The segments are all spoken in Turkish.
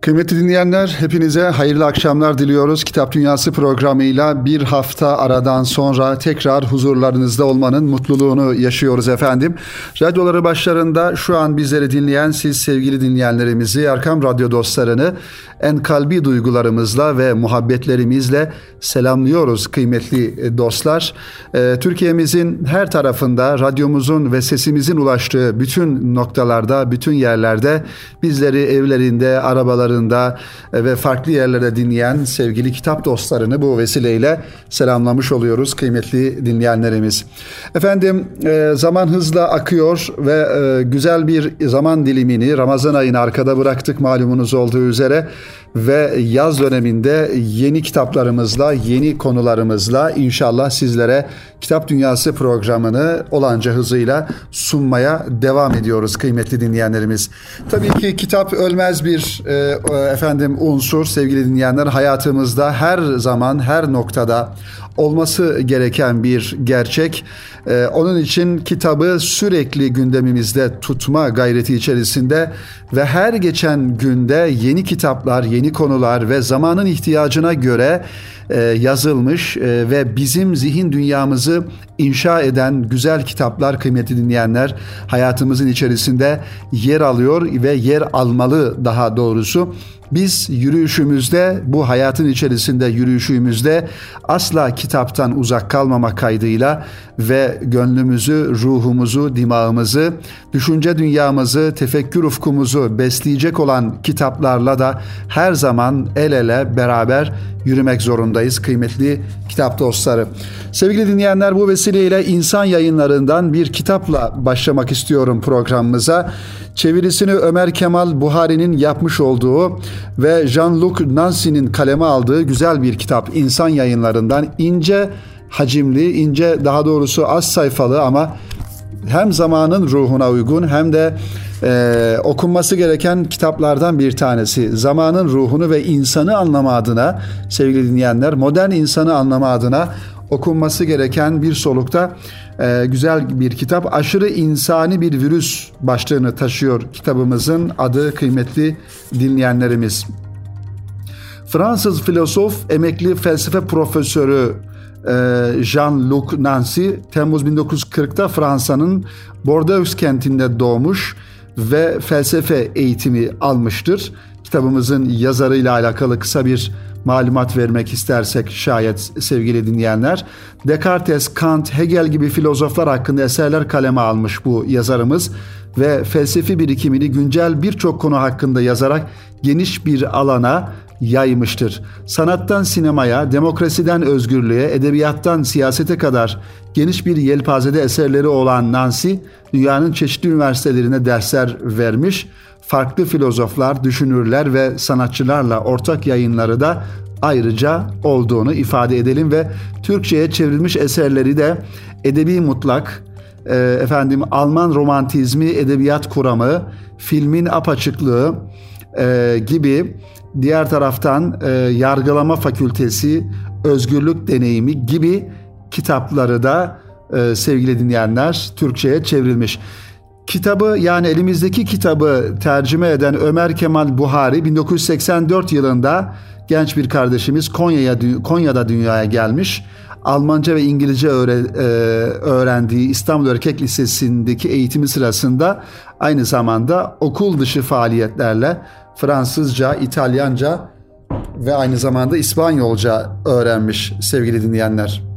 Kıymetli dinleyenler, hepinize hayırlı akşamlar diliyoruz. Kitap Dünyası programıyla bir hafta aradan sonra tekrar huzurlarınızda olmanın mutluluğunu yaşıyoruz efendim. Radyoları başlarında şu an bizleri dinleyen siz sevgili dinleyenlerimizi, Erkam Radyo dostlarını en kalbi duygularımızla ve muhabbetlerimizle selamlıyoruz kıymetli dostlar. Ee, Türkiye'mizin her tarafında radyomuzun ve sesimizin ulaştığı bütün noktalarda, bütün yerlerde bizleri evlerinde, arabalarında, kanallarında e, ve farklı yerlerde dinleyen sevgili kitap dostlarını bu vesileyle selamlamış oluyoruz kıymetli dinleyenlerimiz. Efendim e, zaman hızla akıyor ve e, güzel bir zaman dilimini Ramazan ayını arkada bıraktık malumunuz olduğu üzere ve yaz döneminde yeni kitaplarımızla, yeni konularımızla inşallah sizlere Kitap Dünyası programını olanca hızıyla sunmaya devam ediyoruz kıymetli dinleyenlerimiz. Tabii ki kitap ölmez bir e, efendim unsur sevgili dinleyenler hayatımızda her zaman her noktada olması gereken bir gerçek. Ee, onun için kitabı sürekli gündemimizde tutma gayreti içerisinde ve her geçen günde yeni kitaplar, yeni konular ve zamanın ihtiyacına göre e, yazılmış e, ve bizim zihin dünyamızı inşa eden güzel kitaplar kıymetli dinleyenler hayatımızın içerisinde yer alıyor ve yer almalı daha doğrusu. Biz yürüyüşümüzde bu hayatın içerisinde yürüyüşümüzde asla kitaptan uzak kalmamak kaydıyla ve gönlümüzü, ruhumuzu, dimağımızı, düşünce dünyamızı, tefekkür ufkumuzu besleyecek olan kitaplarla da her zaman el ele beraber yürümek zorundayız kıymetli kitap dostları. Sevgili dinleyenler bu vesileyle insan yayınlarından bir kitapla başlamak istiyorum programımıza. Çevirisini Ömer Kemal Buhari'nin yapmış olduğu ve Jean-Luc Nancy'nin kaleme aldığı güzel bir kitap. İnsan yayınlarından ince hacimli, ince daha doğrusu az sayfalı ama hem zamanın ruhuna uygun hem de e, okunması gereken kitaplardan bir tanesi. Zamanın ruhunu ve insanı anlama adına sevgili dinleyenler, modern insanı anlama adına okunması gereken bir solukta e, güzel bir kitap. Aşırı insani bir virüs başlığını taşıyor kitabımızın adı kıymetli dinleyenlerimiz. Fransız filozof, emekli felsefe profesörü e, Jean-Luc Nancy Temmuz 1940'ta Fransa'nın Bordeaux kentinde doğmuş ve felsefe eğitimi almıştır. Kitabımızın yazarıyla alakalı kısa bir malumat vermek istersek şayet sevgili dinleyenler. Descartes, Kant, Hegel gibi filozoflar hakkında eserler kaleme almış bu yazarımız ve felsefi birikimini güncel birçok konu hakkında yazarak geniş bir alana yaymıştır. Sanattan sinemaya, demokrasiden özgürlüğe, edebiyattan siyasete kadar geniş bir yelpazede eserleri olan Nancy, dünyanın çeşitli üniversitelerine dersler vermiş, farklı filozoflar, düşünürler ve sanatçılarla ortak yayınları da ayrıca olduğunu ifade edelim ve Türkçe'ye çevrilmiş eserleri de Edebi Mutlak, e, efendim Alman romantizmi, edebiyat kuramı, filmin apaçıklığı e, gibi diğer taraftan e, yargılama fakültesi, özgürlük deneyimi gibi kitapları da e, sevgili dinleyenler Türkçe'ye çevrilmiş. Kitabı yani elimizdeki kitabı tercüme eden Ömer Kemal Buhari 1984 yılında genç bir kardeşimiz Konya'ya Konya'da dünyaya gelmiş. Almanca ve İngilizce e, öğrendiği İstanbul Erkek Lisesi'ndeki eğitimi sırasında aynı zamanda okul dışı faaliyetlerle Fransızca, İtalyanca ve aynı zamanda İspanyolca öğrenmiş sevgili dinleyenler.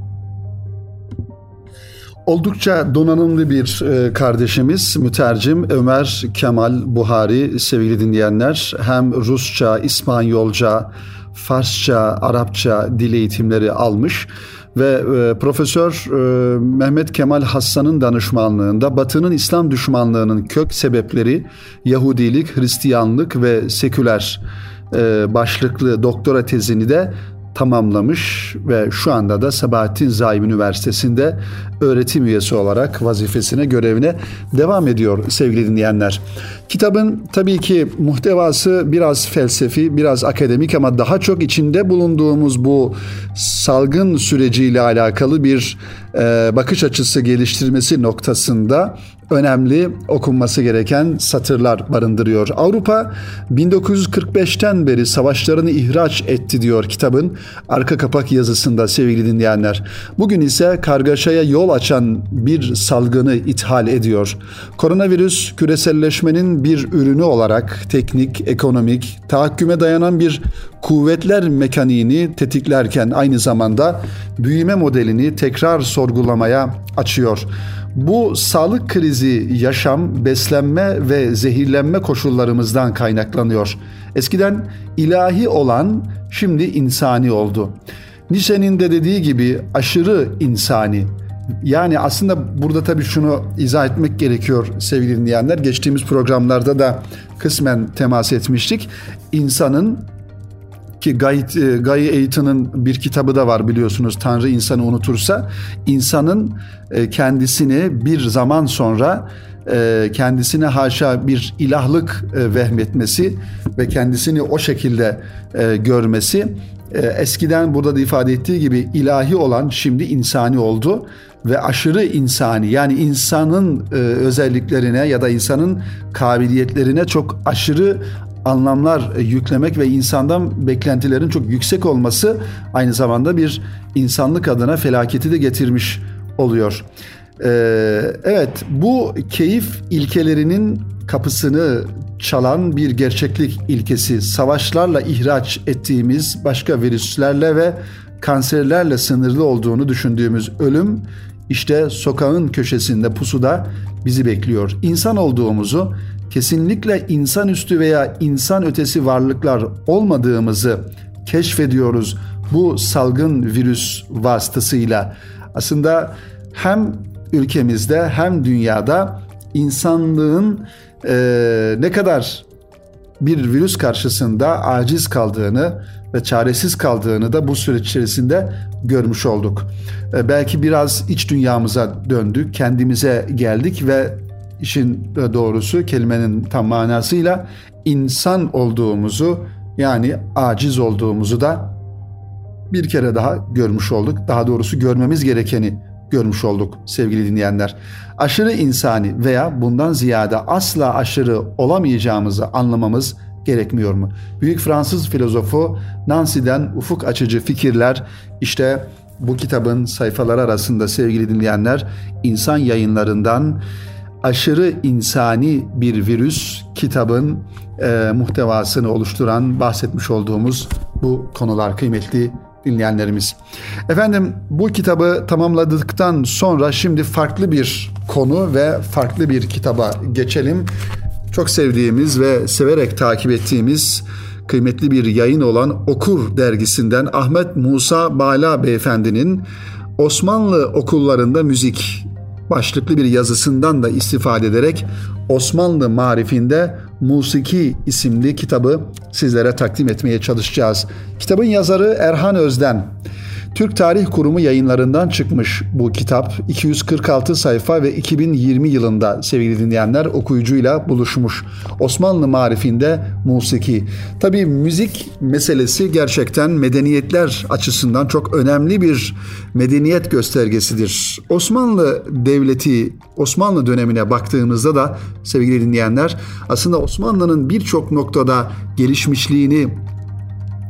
Oldukça donanımlı bir e, kardeşimiz, mütercim Ömer Kemal Buhari sevgili dinleyenler. Hem Rusça, İspanyolca, Farsça, Arapça dil eğitimleri almış ve e, Profesör e, Mehmet Kemal Hassan'ın danışmanlığında Batı'nın İslam düşmanlığının kök sebepleri Yahudilik, Hristiyanlık ve seküler başlıklı doktora tezini de tamamlamış ve şu anda da Sabahattin Zaim Üniversitesi'nde öğretim üyesi olarak vazifesine, görevine devam ediyor sevgili dinleyenler. Kitabın tabii ki muhtevası biraz felsefi, biraz akademik ama daha çok içinde bulunduğumuz bu salgın süreciyle alakalı bir e, bakış açısı geliştirmesi noktasında önemli okunması gereken satırlar barındırıyor. Avrupa 1945'ten beri savaşlarını ihraç etti diyor kitabın arka kapak yazısında sevgili dinleyenler. Bugün ise kargaşaya yol açan bir salgını ithal ediyor. Koronavirüs küreselleşmenin bir ürünü olarak teknik, ekonomik, tahakküme dayanan bir kuvvetler mekaniğini tetiklerken aynı zamanda büyüme modelini tekrar sorgulamaya açıyor. Bu sağlık krizi yaşam, beslenme ve zehirlenme koşullarımızdan kaynaklanıyor. Eskiden ilahi olan şimdi insani oldu. Nietzsche'nin de dediği gibi aşırı insani. Yani aslında burada tabii şunu izah etmek gerekiyor sevgili dinleyenler. Geçtiğimiz programlarda da kısmen temas etmiştik. İnsanın ki Guy, e, Guy Aiton'un bir kitabı da var biliyorsunuz Tanrı insanı unutursa. İnsanın e, kendisini bir zaman sonra e, kendisine haşa bir ilahlık vehmetmesi ve kendisini o şekilde görmesi eskiden burada da ifade ettiği gibi ilahi olan şimdi insani oldu ve aşırı insani yani insanın özelliklerine ya da insanın kabiliyetlerine çok aşırı anlamlar yüklemek ve insandan beklentilerin çok yüksek olması aynı zamanda bir insanlık adına felaketi de getirmiş oluyor. Ee, evet bu keyif ilkelerinin kapısını çalan bir gerçeklik ilkesi savaşlarla ihraç ettiğimiz başka virüslerle ve kanserlerle sınırlı olduğunu düşündüğümüz ölüm işte sokağın köşesinde pusuda bizi bekliyor. İnsan olduğumuzu kesinlikle insanüstü veya insan ötesi varlıklar olmadığımızı keşfediyoruz bu salgın virüs vasıtasıyla. Aslında hem ülkemizde hem dünyada insanlığın e, ne kadar bir virüs karşısında aciz kaldığını ve çaresiz kaldığını da bu süreç içerisinde görmüş olduk. E, belki biraz iç dünyamıza döndük, kendimize geldik ve işin doğrusu kelimenin tam manasıyla insan olduğumuzu yani aciz olduğumuzu da bir kere daha görmüş olduk. Daha doğrusu görmemiz gerekeni görmüş olduk sevgili dinleyenler. Aşırı insani veya bundan ziyade asla aşırı olamayacağımızı anlamamız gerekmiyor mu? Büyük Fransız filozofu Nancy'den ufuk açıcı fikirler işte bu kitabın sayfaları arasında sevgili dinleyenler insan yayınlarından aşırı insani bir virüs kitabın e, muhtevasını oluşturan bahsetmiş olduğumuz bu konular kıymetli dinleyenlerimiz. Efendim bu kitabı tamamladıktan sonra şimdi farklı bir konu ve farklı bir kitaba geçelim. Çok sevdiğimiz ve severek takip ettiğimiz kıymetli bir yayın olan Okur dergisinden Ahmet Musa Bala Beyefendinin Osmanlı okullarında müzik başlıklı bir yazısından da istifade ederek Osmanlı marifinde Musiki isimli kitabı sizlere takdim etmeye çalışacağız. Kitabın yazarı Erhan Özden. Türk Tarih Kurumu yayınlarından çıkmış bu kitap. 246 sayfa ve 2020 yılında sevgili dinleyenler okuyucuyla buluşmuş. Osmanlı marifinde musiki. Tabi müzik meselesi gerçekten medeniyetler açısından çok önemli bir medeniyet göstergesidir. Osmanlı Devleti, Osmanlı dönemine baktığımızda da sevgili dinleyenler aslında Osmanlı'nın birçok noktada gelişmişliğini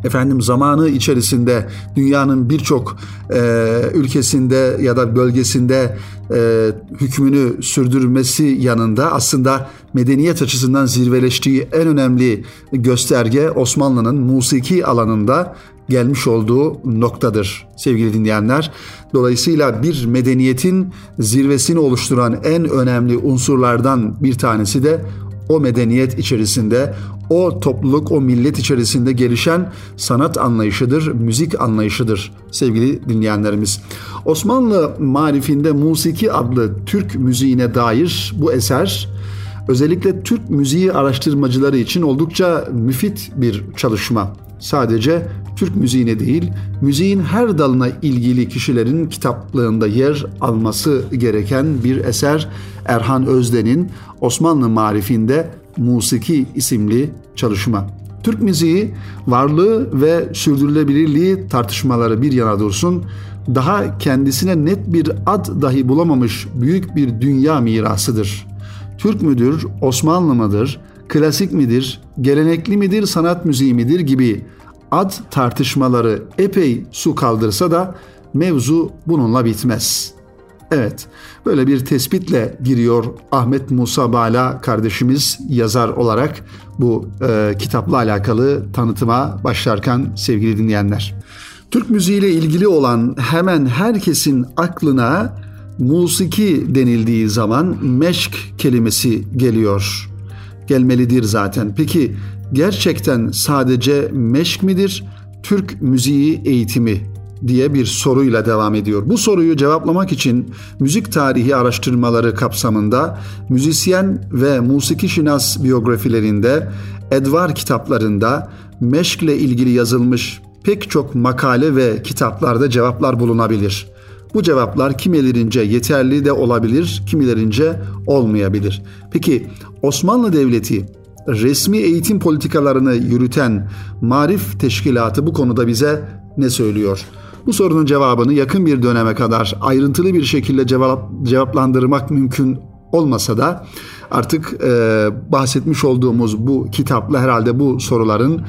efendim zamanı içerisinde dünyanın birçok e, ülkesinde ya da bölgesinde e, hükmünü sürdürmesi yanında aslında medeniyet açısından zirveleştiği en önemli gösterge Osmanlı'nın musiki alanında gelmiş olduğu noktadır sevgili dinleyenler. Dolayısıyla bir medeniyetin zirvesini oluşturan en önemli unsurlardan bir tanesi de o medeniyet içerisinde, o topluluk, o millet içerisinde gelişen sanat anlayışıdır, müzik anlayışıdır sevgili dinleyenlerimiz. Osmanlı marifinde Musiki adlı Türk müziğine dair bu eser özellikle Türk müziği araştırmacıları için oldukça müfit bir çalışma. Sadece Türk müziğine değil, müziğin her dalına ilgili kişilerin kitaplığında yer alması gereken bir eser Erhan Özden'in Osmanlı Marifinde Musiki isimli çalışma. Türk müziği varlığı ve sürdürülebilirliği tartışmaları bir yana dursun. daha kendisine net bir ad dahi bulamamış büyük bir dünya mirasıdır. Türk müdür, Osmanlı mıdır, klasik midir, gelenekli midir, sanat müziği midir gibi ad tartışmaları epey su kaldırsa da mevzu bununla bitmez. Evet, böyle bir tespitle giriyor Ahmet Musa Bala kardeşimiz yazar olarak bu e, kitapla alakalı tanıtıma başlarken sevgili dinleyenler. Türk müziğiyle ilgili olan hemen herkesin aklına musiki denildiği zaman meşk kelimesi geliyor. Gelmelidir zaten. Peki gerçekten sadece meşk midir? Türk müziği eğitimi diye bir soruyla devam ediyor. Bu soruyu cevaplamak için müzik tarihi araştırmaları kapsamında müzisyen ve musiki şinas biyografilerinde, Edvar kitaplarında meşkle ilgili yazılmış pek çok makale ve kitaplarda cevaplar bulunabilir. Bu cevaplar kimilerince yeterli de olabilir, kimilerince olmayabilir. Peki Osmanlı Devleti resmi eğitim politikalarını yürüten Marif Teşkilatı bu konuda bize ne söylüyor? Bu sorunun cevabını yakın bir döneme kadar ayrıntılı bir şekilde cevap, cevaplandırmak mümkün olmasa da artık e, bahsetmiş olduğumuz bu kitapla herhalde bu soruların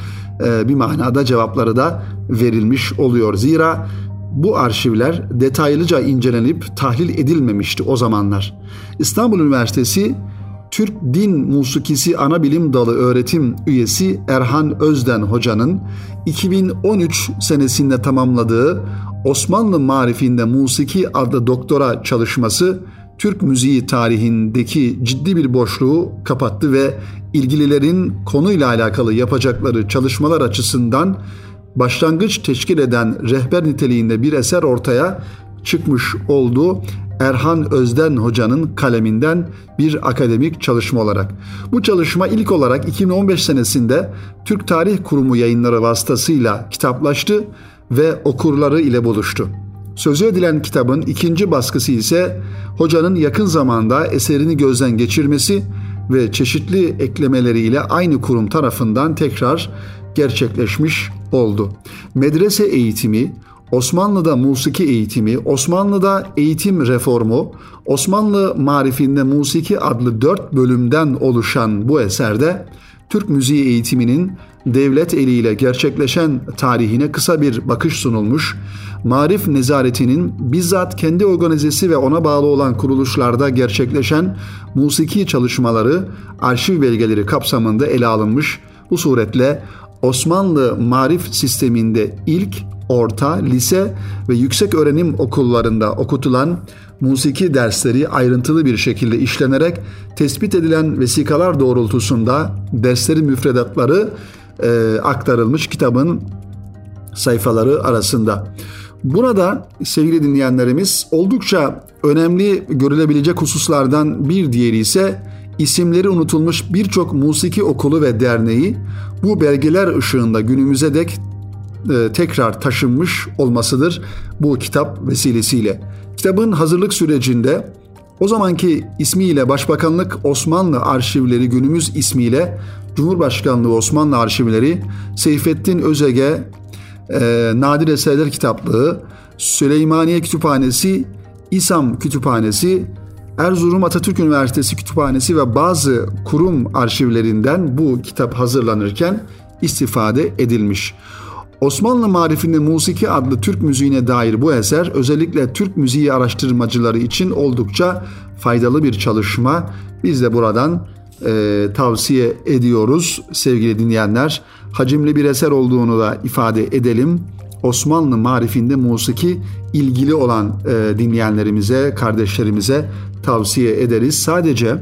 e, bir manada cevapları da verilmiş oluyor. Zira bu arşivler detaylıca incelenip tahlil edilmemişti o zamanlar. İstanbul Üniversitesi Türk Din Musikisi Anabilim Dalı öğretim üyesi Erhan Özden Hoca'nın 2013 senesinde tamamladığı Osmanlı Marifinde Musiki adlı doktora çalışması Türk müziği tarihindeki ciddi bir boşluğu kapattı ve ilgililerin konuyla alakalı yapacakları çalışmalar açısından başlangıç teşkil eden rehber niteliğinde bir eser ortaya çıkmış oldu. Erhan Özden Hoca'nın kaleminden bir akademik çalışma olarak. Bu çalışma ilk olarak 2015 senesinde Türk Tarih Kurumu yayınları vasıtasıyla kitaplaştı ve okurları ile buluştu. Sözü edilen kitabın ikinci baskısı ise hocanın yakın zamanda eserini gözden geçirmesi ve çeşitli eklemeleriyle aynı kurum tarafından tekrar gerçekleşmiş oldu. Medrese eğitimi, Osmanlı'da musiki eğitimi, Osmanlı'da eğitim reformu, Osmanlı marifinde musiki adlı dört bölümden oluşan bu eserde Türk müziği eğitiminin devlet eliyle gerçekleşen tarihine kısa bir bakış sunulmuş, Marif Nezaretinin bizzat kendi organizesi ve ona bağlı olan kuruluşlarda gerçekleşen musiki çalışmaları, arşiv belgeleri kapsamında ele alınmış. Bu suretle Osmanlı marif sisteminde ilk, orta, lise ve yüksek öğrenim okullarında okutulan musiki dersleri ayrıntılı bir şekilde işlenerek tespit edilen vesikalar doğrultusunda derslerin müfredatları e, aktarılmış kitabın sayfaları arasında. Burada sevgili dinleyenlerimiz oldukça önemli görülebilecek hususlardan bir diğeri ise isimleri unutulmuş birçok musiki okulu ve derneği bu belgeler ışığında günümüze dek e, tekrar taşınmış olmasıdır bu kitap vesilesiyle. Kitabın hazırlık sürecinde o zamanki ismiyle Başbakanlık Osmanlı Arşivleri günümüz ismiyle Cumhurbaşkanlığı Osmanlı Arşivleri Seyfettin Özege e, Nadir Eserler Kitaplığı Süleymaniye Kütüphanesi İSAM Kütüphanesi Erzurum Atatürk Üniversitesi Kütüphanesi ve bazı kurum arşivlerinden bu kitap hazırlanırken istifade edilmiş. Osmanlı Marifinde Musiki adlı Türk müziğine dair bu eser özellikle Türk müziği araştırmacıları için oldukça faydalı bir çalışma. Biz de buradan e, tavsiye ediyoruz sevgili dinleyenler. Hacimli bir eser olduğunu da ifade edelim. Osmanlı marifinde musiki ilgili olan e, dinleyenlerimize, kardeşlerimize tavsiye ederiz. Sadece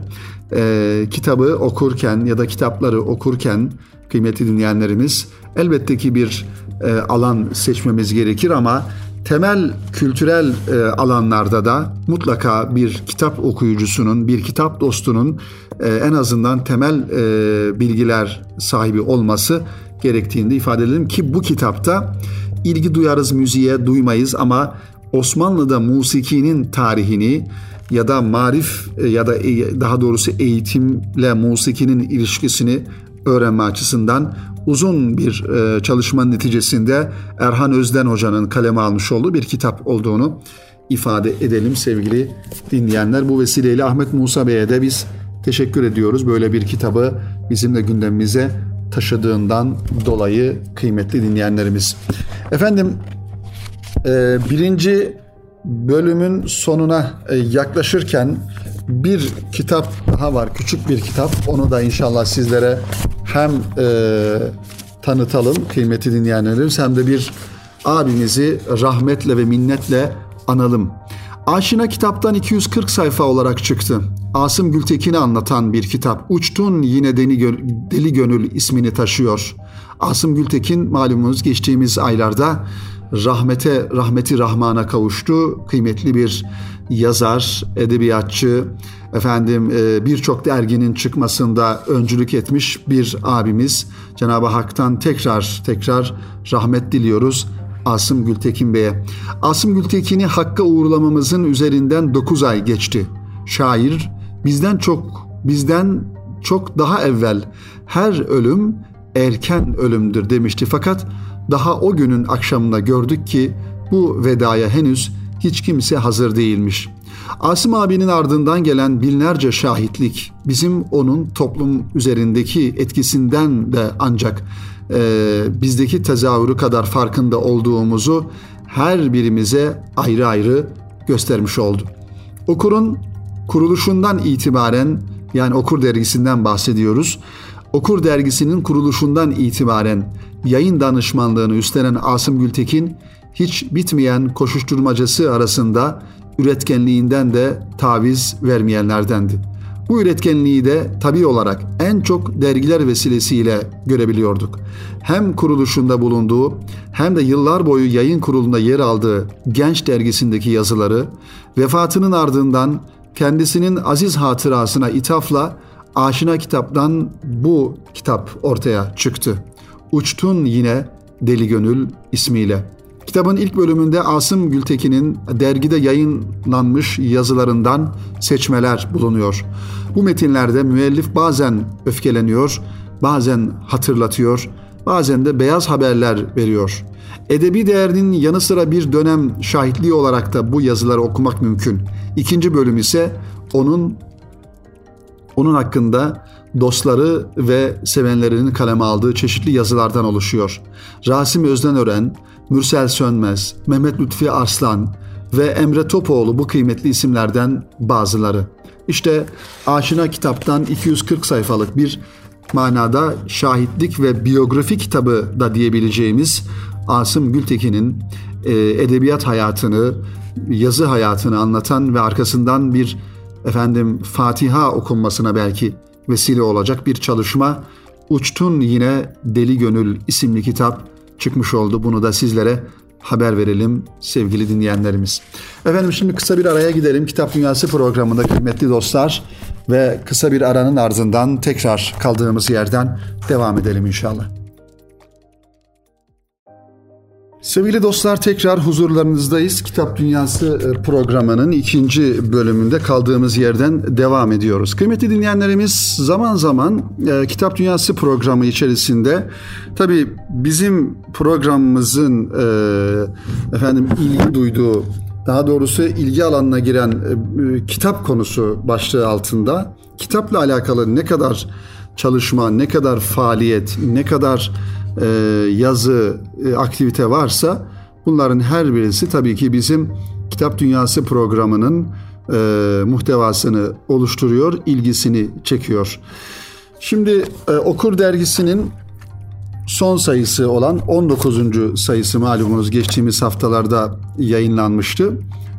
e, kitabı okurken ya da kitapları okurken kıymetli dinleyenlerimiz elbette ki bir e, alan seçmemiz gerekir ama temel kültürel e, alanlarda da mutlaka bir kitap okuyucusunun, bir kitap dostunun e, en azından temel e, bilgiler sahibi olması gerektiğini ifade edelim ki bu kitapta ilgi duyarız müziğe duymayız ama Osmanlı'da musikinin tarihini ya da marif e, ya da e, daha doğrusu eğitimle musikinin ilişkisini öğrenme açısından uzun bir e, çalışmanın neticesinde Erhan Özden Hoca'nın kaleme almış olduğu bir kitap olduğunu ifade edelim sevgili dinleyenler. Bu vesileyle Ahmet Musa Bey'e de biz teşekkür ediyoruz. Böyle bir kitabı bizimle gündemimize taşıdığından dolayı kıymetli dinleyenlerimiz. Efendim e, birinci bölümün sonuna e, yaklaşırken bir kitap daha var. Küçük bir kitap. Onu da inşallah sizlere hem e, tanıtalım kıymetli dinleyenlerimiz hem de bir abimizi rahmetle ve minnetle analım. Aşina kitaptan 240 sayfa olarak çıktı. Asım Gültekin'i anlatan bir kitap. Uçtun yine deli, deli gönül ismini taşıyor. Asım Gültekin malumunuz geçtiğimiz aylarda rahmete, rahmeti rahmana kavuştu. Kıymetli bir yazar, edebiyatçı, efendim e, birçok derginin çıkmasında öncülük etmiş bir abimiz. Cenab-ı Hak'tan tekrar tekrar rahmet diliyoruz. Asım Gültekin Bey'e. Asım Gültekin'i Hakk'a uğurlamamızın üzerinden 9 ay geçti. Şair bizden çok bizden çok daha evvel her ölüm erken ölümdür demişti. Fakat daha o günün akşamında gördük ki bu vedaya henüz hiç kimse hazır değilmiş. Asım abinin ardından gelen binlerce şahitlik bizim onun toplum üzerindeki etkisinden de ancak e, bizdeki tezahürü kadar farkında olduğumuzu her birimize ayrı ayrı göstermiş oldu. Okur'un kuruluşundan itibaren yani Okur dergisinden bahsediyoruz. Okur dergisinin kuruluşundan itibaren yayın danışmanlığını üstlenen Asım Gültekin hiç bitmeyen koşuşturmacası arasında üretkenliğinden de taviz vermeyenlerdendi. Bu üretkenliği de tabi olarak en çok dergiler vesilesiyle görebiliyorduk. Hem kuruluşunda bulunduğu hem de yıllar boyu yayın kurulunda yer aldığı Genç dergisindeki yazıları, vefatının ardından kendisinin aziz hatırasına ithafla Aşina kitaptan bu kitap ortaya çıktı. Uçtun yine Deli Gönül ismiyle. Kitabın ilk bölümünde Asım Gültekin'in dergide yayınlanmış yazılarından seçmeler bulunuyor. Bu metinlerde müellif bazen öfkeleniyor, bazen hatırlatıyor, bazen de beyaz haberler veriyor. Edebi değerinin yanı sıra bir dönem şahitliği olarak da bu yazıları okumak mümkün. İkinci bölüm ise onun onun hakkında dostları ve sevenlerinin kaleme aldığı çeşitli yazılardan oluşuyor. Rasim Özdenören, Mürsel Sönmez, Mehmet Lütfi Arslan ve Emre Topoğlu bu kıymetli isimlerden bazıları. İşte Aşina kitaptan 240 sayfalık bir manada şahitlik ve biyografi kitabı da diyebileceğimiz Asım Gültekin'in e, edebiyat hayatını, yazı hayatını anlatan ve arkasından bir efendim Fatiha okunmasına belki vesile olacak bir çalışma Uçtun Yine Deli Gönül isimli kitap çıkmış oldu. Bunu da sizlere haber verelim sevgili dinleyenlerimiz. Efendim şimdi kısa bir araya gidelim. Kitap Dünyası programında kıymetli dostlar ve kısa bir aranın ardından tekrar kaldığımız yerden devam edelim inşallah. Sevgili dostlar tekrar huzurlarınızdayız. Kitap Dünyası e, programının ikinci bölümünde kaldığımız yerden devam ediyoruz. Kıymetli dinleyenlerimiz zaman zaman e, Kitap Dünyası programı içerisinde tabii bizim programımızın e, efendim ilgi duyduğu daha doğrusu ilgi alanına giren e, kitap konusu başlığı altında kitapla alakalı ne kadar çalışma, ne kadar faaliyet, ne kadar e, yazı, e, aktivite varsa bunların her birisi tabii ki bizim Kitap Dünyası programının e, muhtevasını oluşturuyor, ilgisini çekiyor. Şimdi e, Okur dergisinin son sayısı olan 19. sayısı malumunuz geçtiğimiz haftalarda yayınlanmıştı.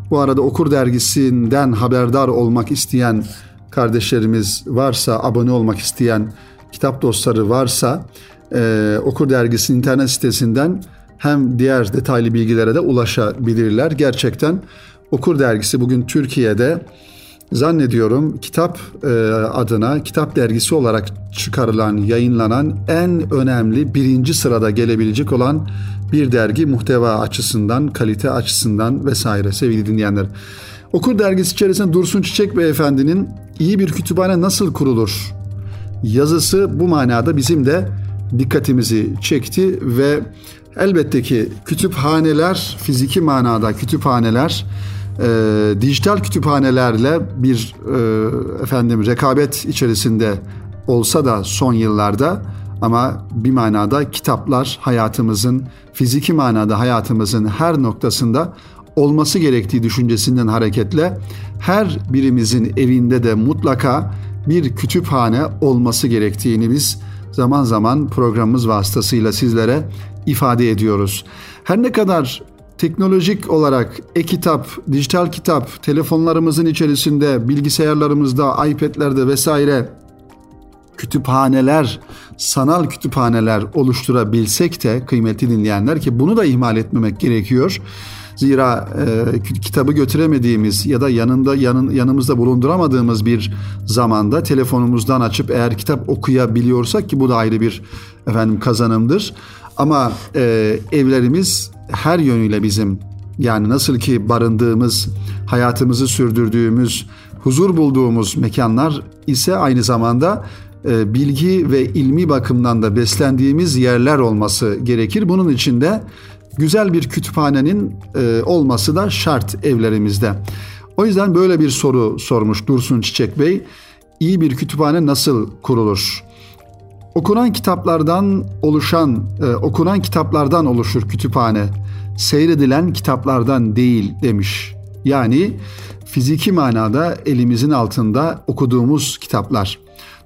Bu arada Okur dergisinden haberdar olmak isteyen kardeşlerimiz varsa, abone olmak isteyen kitap dostları varsa e, Okur Dergisi'nin internet sitesinden hem diğer detaylı bilgilere de ulaşabilirler. Gerçekten Okur Dergisi bugün Türkiye'de zannediyorum kitap e, adına kitap dergisi olarak çıkarılan, yayınlanan en önemli birinci sırada gelebilecek olan bir dergi muhteva açısından, kalite açısından vesaire sevgili dinleyenler. Okur dergisi içerisinde Dursun Çiçek Beyefendi'nin iyi bir kütüphane nasıl kurulur yazısı bu manada bizim de dikkatimizi çekti ve elbette ki kütüphaneler, fiziki manada kütüphaneler e, dijital kütüphanelerle bir e, efendim rekabet içerisinde olsa da son yıllarda ama bir manada kitaplar hayatımızın fiziki manada hayatımızın her noktasında olması gerektiği düşüncesinden hareketle her birimizin evinde de mutlaka bir kütüphane olması gerektiğini biz zaman zaman programımız vasıtasıyla sizlere ifade ediyoruz. Her ne kadar teknolojik olarak e-kitap, dijital kitap, telefonlarımızın içerisinde, bilgisayarlarımızda, iPad'lerde vesaire kütüphaneler, sanal kütüphaneler oluşturabilsek de kıymetli dinleyenler ki bunu da ihmal etmemek gerekiyor. Zira e, kitabı götüremediğimiz ya da yanında yanın, yanımızda bulunduramadığımız bir zamanda telefonumuzdan açıp eğer kitap okuyabiliyorsak ki bu da ayrı bir efendim kazanımdır. Ama e, evlerimiz her yönüyle bizim yani nasıl ki barındığımız, hayatımızı sürdürdüğümüz, huzur bulduğumuz mekanlar ise aynı zamanda e, bilgi ve ilmi bakımdan da beslendiğimiz yerler olması gerekir. Bunun için de güzel bir kütüphanenin e, olması da şart evlerimizde. O yüzden böyle bir soru sormuş Dursun Çiçek Bey. İyi bir kütüphane nasıl kurulur? Okunan kitaplardan oluşan, e, okunan kitaplardan oluşur kütüphane. Seyredilen kitaplardan değil demiş. Yani fiziki manada elimizin altında okuduğumuz kitaplar.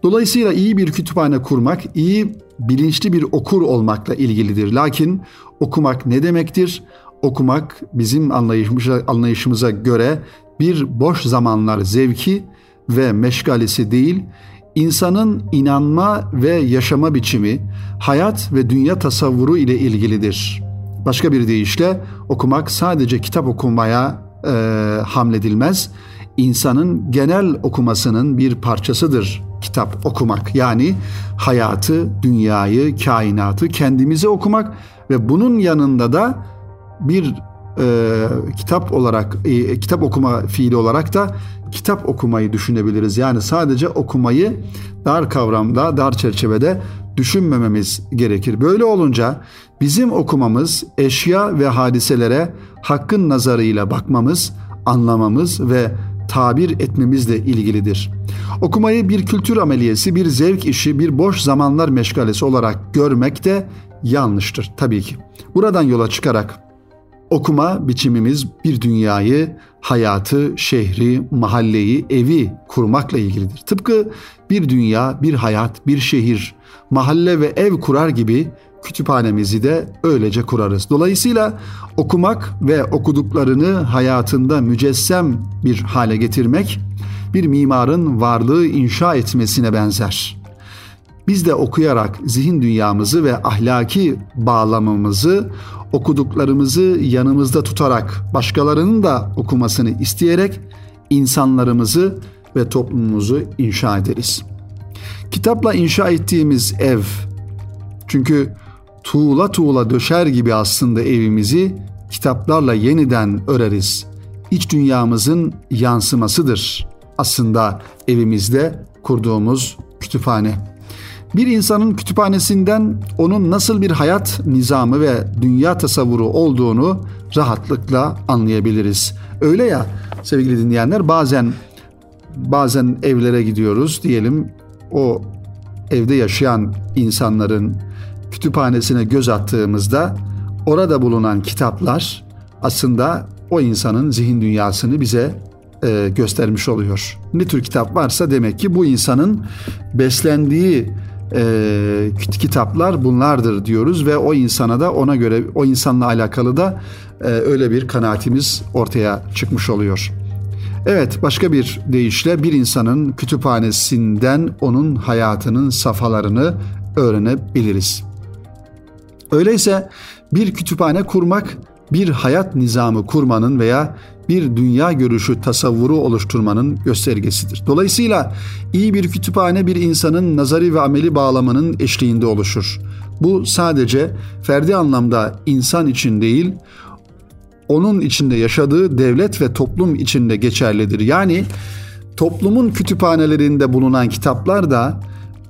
Dolayısıyla iyi bir kütüphane kurmak, iyi bilinçli bir okur olmakla ilgilidir. Lakin okumak ne demektir? Okumak bizim anlayışımıza, anlayışımıza göre bir boş zamanlar zevki ve meşgalesi değil, insanın inanma ve yaşama biçimi, hayat ve dünya tasavvuru ile ilgilidir. Başka bir deyişle okumak sadece kitap okumaya e, hamledilmez, insanın genel okumasının bir parçasıdır kitap okumak. Yani hayatı, dünyayı, kainatı kendimize okumak ve bunun yanında da bir e, kitap olarak, e, kitap okuma fiili olarak da kitap okumayı düşünebiliriz. Yani sadece okumayı dar kavramda, dar çerçevede düşünmememiz gerekir. Böyle olunca bizim okumamız eşya ve hadiselere hakkın nazarıyla bakmamız, anlamamız ve tabir etmemizle ilgilidir. Okumayı bir kültür ameliyesi, bir zevk işi, bir boş zamanlar meşgalesi olarak görmek de yanlıştır tabii ki. Buradan yola çıkarak okuma biçimimiz bir dünyayı, hayatı, şehri, mahalleyi, evi kurmakla ilgilidir. Tıpkı bir dünya, bir hayat, bir şehir, mahalle ve ev kurar gibi kütüphanemizi de öylece kurarız. Dolayısıyla okumak ve okuduklarını hayatında mücessem bir hale getirmek bir mimarın varlığı inşa etmesine benzer. Biz de okuyarak zihin dünyamızı ve ahlaki bağlamamızı, okuduklarımızı yanımızda tutarak başkalarının da okumasını isteyerek insanlarımızı ve toplumumuzu inşa ederiz. Kitapla inşa ettiğimiz ev çünkü tuğla tuğla döşer gibi aslında evimizi kitaplarla yeniden öreriz. İç dünyamızın yansımasıdır aslında evimizde kurduğumuz kütüphane. Bir insanın kütüphanesinden onun nasıl bir hayat nizamı ve dünya tasavvuru olduğunu rahatlıkla anlayabiliriz. Öyle ya sevgili dinleyenler bazen bazen evlere gidiyoruz diyelim o evde yaşayan insanların kütüphanesine göz attığımızda orada bulunan kitaplar aslında o insanın zihin dünyasını bize e, göstermiş oluyor. Ne tür kitap varsa demek ki bu insanın beslendiği e, kitaplar bunlardır diyoruz ve o insana da ona göre o insanla alakalı da e, öyle bir kanaatimiz ortaya çıkmış oluyor. Evet başka bir deyişle bir insanın kütüphanesinden onun hayatının safhalarını öğrenebiliriz. Öyleyse bir kütüphane kurmak bir hayat nizamı kurmanın veya bir dünya görüşü tasavvuru oluşturmanın göstergesidir. Dolayısıyla iyi bir kütüphane bir insanın nazari ve ameli bağlamının eşliğinde oluşur. Bu sadece ferdi anlamda insan için değil, onun içinde yaşadığı devlet ve toplum içinde geçerlidir. Yani toplumun kütüphanelerinde bulunan kitaplar da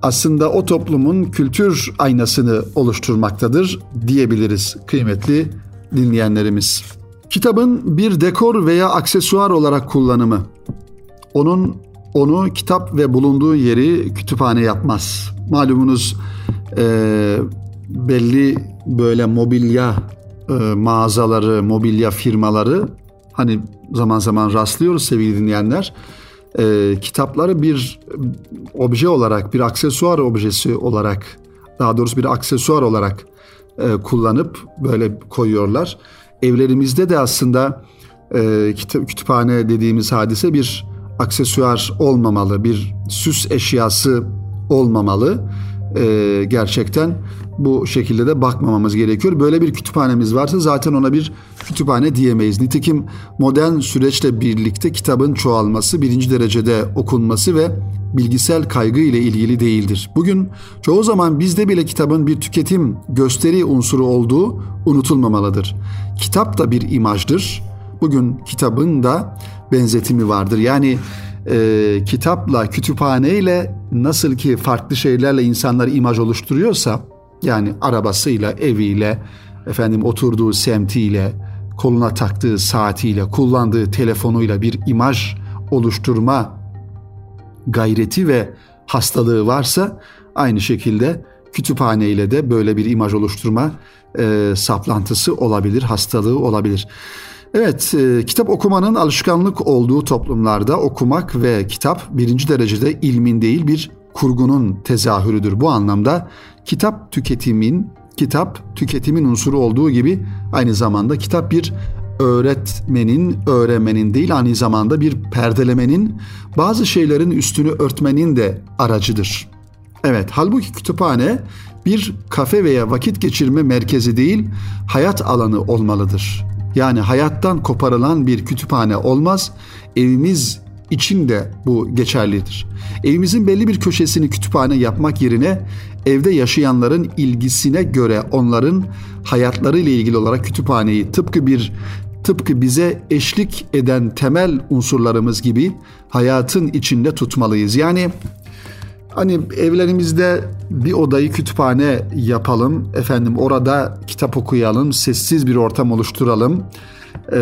aslında o toplumun kültür aynasını oluşturmaktadır diyebiliriz kıymetli dinleyenlerimiz. Kitabın bir dekor veya aksesuar olarak kullanımı onun onu kitap ve bulunduğu yeri kütüphane yapmaz. Malumunuz e, belli böyle mobilya e, mağazaları, mobilya firmaları hani zaman zaman rastlıyoruz sevgili dinleyenler. E, kitapları bir obje olarak, bir aksesuar objesi olarak, daha doğrusu bir aksesuar olarak e, kullanıp böyle koyuyorlar. Evlerimizde de aslında e, kütüphane dediğimiz hadise bir aksesuar olmamalı, bir süs eşyası olmamalı. E, gerçekten bu şekilde de bakmamamız gerekiyor. Böyle bir kütüphanemiz varsa zaten ona bir kütüphane diyemeyiz. Nitekim modern süreçle birlikte kitabın çoğalması, birinci derecede okunması ve bilgisel kaygı ile ilgili değildir. Bugün çoğu zaman bizde bile kitabın bir tüketim gösteri unsuru olduğu unutulmamalıdır. Kitap da bir imajdır. Bugün kitabın da benzetimi vardır. Yani e, kitapla, kütüphaneyle nasıl ki farklı şeylerle insanlar imaj oluşturuyorsa yani arabasıyla, eviyle, efendim oturduğu semtiyle, koluna taktığı saatiyle, kullandığı telefonuyla bir imaj oluşturma gayreti ve hastalığı varsa aynı şekilde kütüphane ile de böyle bir imaj oluşturma e, saplantısı olabilir, hastalığı olabilir. Evet, e, kitap okumanın alışkanlık olduğu toplumlarda okumak ve kitap birinci derecede ilmin değil bir kurgunun tezahürüdür. Bu anlamda kitap tüketimin, kitap tüketimin unsuru olduğu gibi aynı zamanda kitap bir öğretmenin, öğrenmenin değil aynı zamanda bir perdelemenin, bazı şeylerin üstünü örtmenin de aracıdır. Evet, halbuki kütüphane bir kafe veya vakit geçirme merkezi değil, hayat alanı olmalıdır. Yani hayattan koparılan bir kütüphane olmaz. Evimiz için de bu geçerlidir. Evimizin belli bir köşesini kütüphane yapmak yerine evde yaşayanların ilgisine göre onların hayatları ile ilgili olarak kütüphaneyi tıpkı bir tıpkı bize eşlik eden temel unsurlarımız gibi hayatın içinde tutmalıyız. Yani hani evlerimizde bir odayı kütüphane yapalım, efendim orada kitap okuyalım, sessiz bir ortam oluşturalım e,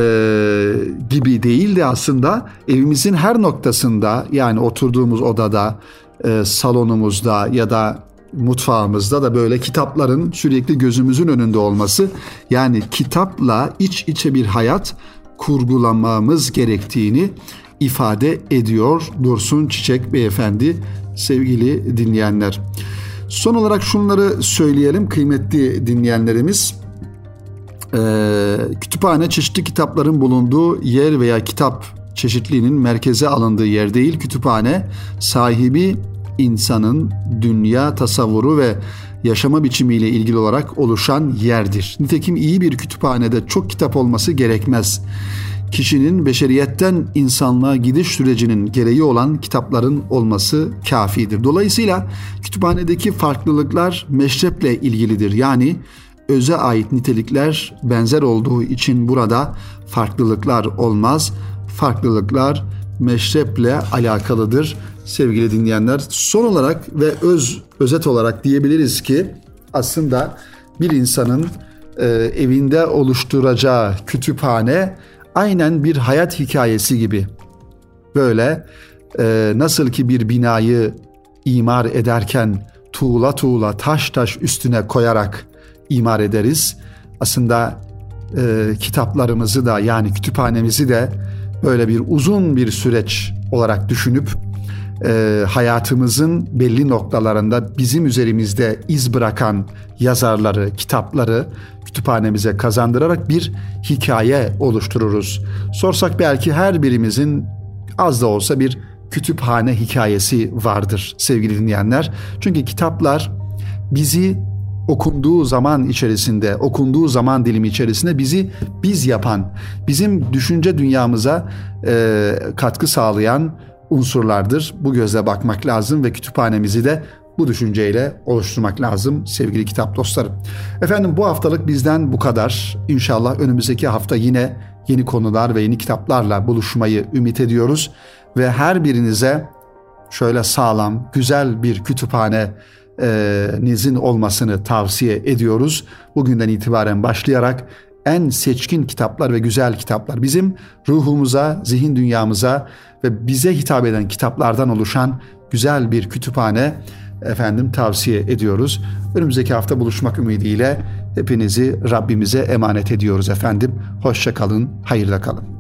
gibi değil de aslında evimizin her noktasında yani oturduğumuz odada, e, salonumuzda ya da mutfağımızda da böyle kitapların sürekli gözümüzün önünde olması yani kitapla iç içe bir hayat kurgulamamız gerektiğini ifade ediyor Dursun Çiçek Beyefendi sevgili dinleyenler. Son olarak şunları söyleyelim kıymetli dinleyenlerimiz. Ee, kütüphane çeşitli kitapların bulunduğu yer veya kitap çeşitliliğinin merkeze alındığı yer değil. Kütüphane sahibi insanın dünya tasavvuru ve yaşama biçimiyle ilgili olarak oluşan yerdir. Nitekim iyi bir kütüphanede çok kitap olması gerekmez. Kişinin beşeriyetten insanlığa gidiş sürecinin gereği olan kitapların olması kafidir. Dolayısıyla kütüphanedeki farklılıklar meşreple ilgilidir. Yani öze ait nitelikler benzer olduğu için burada farklılıklar olmaz. Farklılıklar meşreple alakalıdır sevgili dinleyenler. Son olarak ve öz özet olarak diyebiliriz ki aslında bir insanın e, evinde oluşturacağı kütüphane aynen bir hayat hikayesi gibi. Böyle e, nasıl ki bir binayı imar ederken tuğla tuğla taş taş üstüne koyarak imar ederiz. Aslında e, kitaplarımızı da yani kütüphanemizi de böyle bir uzun bir süreç olarak düşünüp e, hayatımızın belli noktalarında bizim üzerimizde iz bırakan yazarları, kitapları kütüphanemize kazandırarak bir hikaye oluştururuz. Sorsak belki her birimizin az da olsa bir kütüphane hikayesi vardır sevgili dinleyenler. Çünkü kitaplar bizi okunduğu zaman içerisinde, okunduğu zaman dilimi içerisinde bizi biz yapan, bizim düşünce dünyamıza e, katkı sağlayan unsurlardır. Bu gözle bakmak lazım ve kütüphanemizi de bu düşünceyle oluşturmak lazım sevgili kitap dostlarım. Efendim bu haftalık bizden bu kadar. İnşallah önümüzdeki hafta yine yeni konular ve yeni kitaplarla buluşmayı ümit ediyoruz ve her birinize şöyle sağlam, güzel bir kütüphane nizin olmasını tavsiye ediyoruz. Bugünden itibaren başlayarak en seçkin kitaplar ve güzel kitaplar bizim ruhumuza, zihin dünyamıza ve bize hitap eden kitaplardan oluşan güzel bir kütüphane efendim tavsiye ediyoruz. Önümüzdeki hafta buluşmak ümidiyle hepinizi Rabbimize emanet ediyoruz efendim. Hoşça kalın, hayırla kalın.